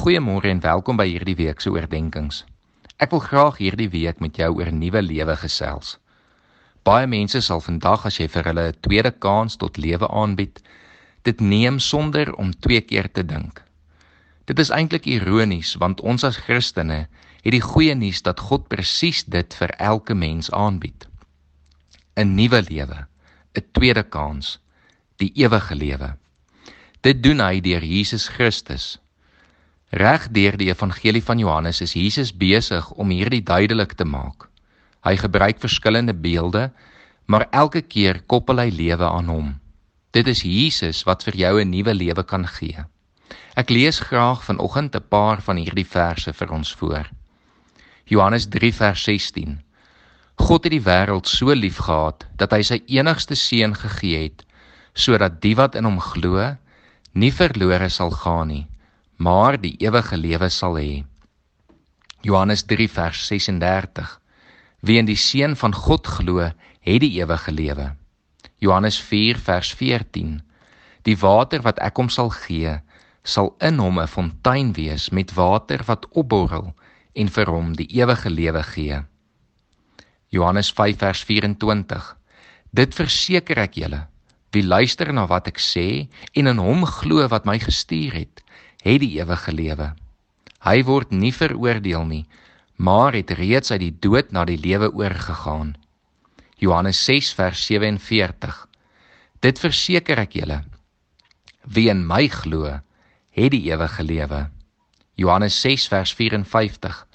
Goeiemôre en welkom by hierdie week se oordeenkings. Ek wil graag hierdie week met jou oor nuwe lewe gesels. Baie mense sal vandag as jy vir hulle 'n tweede kans tot lewe aanbied, dit neem sonder om twee keer te dink. Dit is eintlik ironies want ons as Christene het die goeie nuus dat God presies dit vir elke mens aanbied. 'n Nuwe lewe, 'n tweede kans, die ewige lewe. Dit doen hy deur Jesus Christus Reg deur die evangelie van Johannes is Jesus besig om hierdie duidelik te maak. Hy gebruik verskillende beelde, maar elke keer koppel hy lewe aan hom. Dit is Jesus wat vir jou 'n nuwe lewe kan gee. Ek lees graag vanoggend 'n paar van hierdie verse vir ons voor. Johannes 3 vers 16. God het die wêreld so liefgehad dat hy sy enigste seun gegee het sodat die wat in hom glo nie verlore sal gaan nie, maar die ewige lewe sal hê. Johannes 3 vers 36. Wie in die seun van God glo, het die ewige lewe. Johannes 4 vers 14. Die water wat ek hom sal gee, sal in hom 'n fontein wees met water wat opborrel en vir hom die ewige lewe gee. Johannes 5 vers 24. Dit verseker ek julle, wie luister na wat ek sê en in hom glo wat my gestuur het, het die ewige lewe. Hy word nie veroordeel nie, maar het reeds uit die dood na die lewe oorgegaan. Johannes 6 vers 47. Dit verseker ek julle, wie in my glo, het die ewige lewe. Johannes 6 vers 54.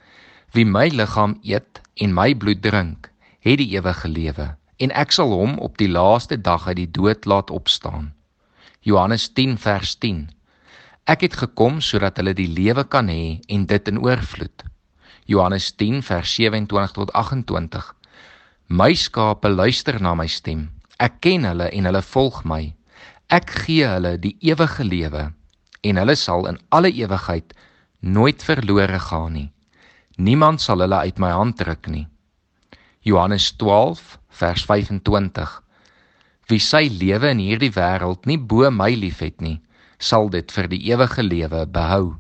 Wie my liggaam eet en my bloed drink, het die ewige lewe, en ek sal hom op die laaste dag uit die dood laat opstaan. Johannes 10 vers 10. Ek het gekom sodat hulle die lewe kan hê en dit in oorvloed. Johannes 10 vers 27 tot 28. My skape luister na my stem. Ek ken hulle en hulle volg my. Ek gee hulle die ewige lewe en hulle sal in alle ewigheid nooit verlore gaan nie. Niemand sal hulle uit my hand ruk nie. Johannes 12 vers 25. Wie sy lewe in hierdie wêreld nie bo my liefhet nie, sal dit vir die ewige lewe behou.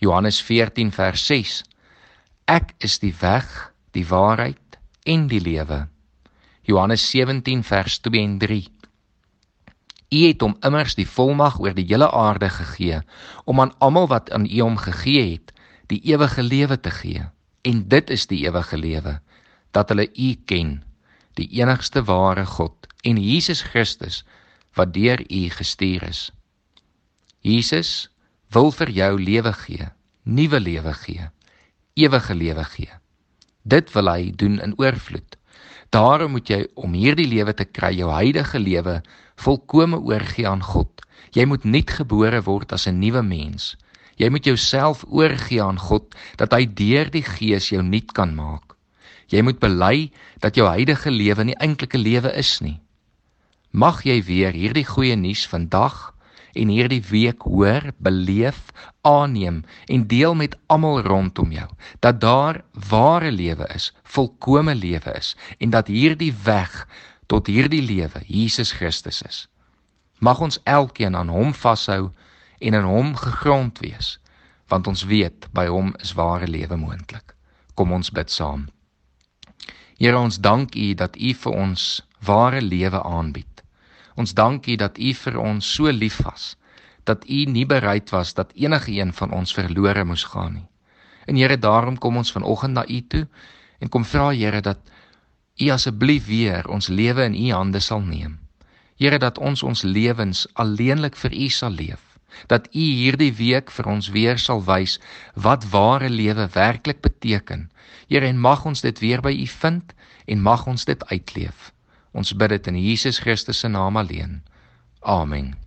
Johannes 14 vers 6. Ek is die weg, die waarheid en die lewe. Johannes 17 vers 2 en 3. U het hom immers die volmag oor die hele aarde gegee om aan almal wat aan U hom gegee het, die ewige lewe te gee. En dit is die ewige lewe dat hulle U ken, die enigste ware God en Jesus Christus wat deur U gestuur is. Jesus wil vir jou lewe gee, nuwe lewe gee, ewige lewe gee. Dit wil hy doen in oorvloed. Daarom moet jy om hierdie lewe te kry, jou huidige lewe volkome oorgee aan God. Jy moet nuut gebore word as 'n nuwe mens. Jy moet jouself oorgee aan God dat hy deur die Gees jou nuut kan maak. Jy moet bely dat jou huidige lewe nie eintlike lewe is nie. Mag jy weer hierdie goeie nuus vandag en hierdie week hoor, beleef, aanneem en deel met almal rondom jou dat daar ware lewe is, volkomme lewe is en dat hierdie weg tot hierdie lewe Jesus Christus is. Mag ons elkeen aan hom vashou en in hom gegrond wees, want ons weet by hom is ware lewe moontlik. Kom ons bid saam. Here ons dank U dat U vir ons ware lewe aanbied. Ons dank U dat U vir ons so lief was dat U nie bereid was dat enige een van ons verlore moes gaan nie. En Here, daarom kom ons vanoggend na U toe en kom vra Here dat U asseblief weer ons lewe in U hande sal neem. Here, dat ons ons lewens alleenlik vir U sal leef. Dat U hierdie week vir ons weer sal wys wat ware lewe werklik beteken. Here, en mag ons dit weer by U vind en mag ons dit uitleef. Ons bid dit in Jesus Christus se naam alleen. Amen.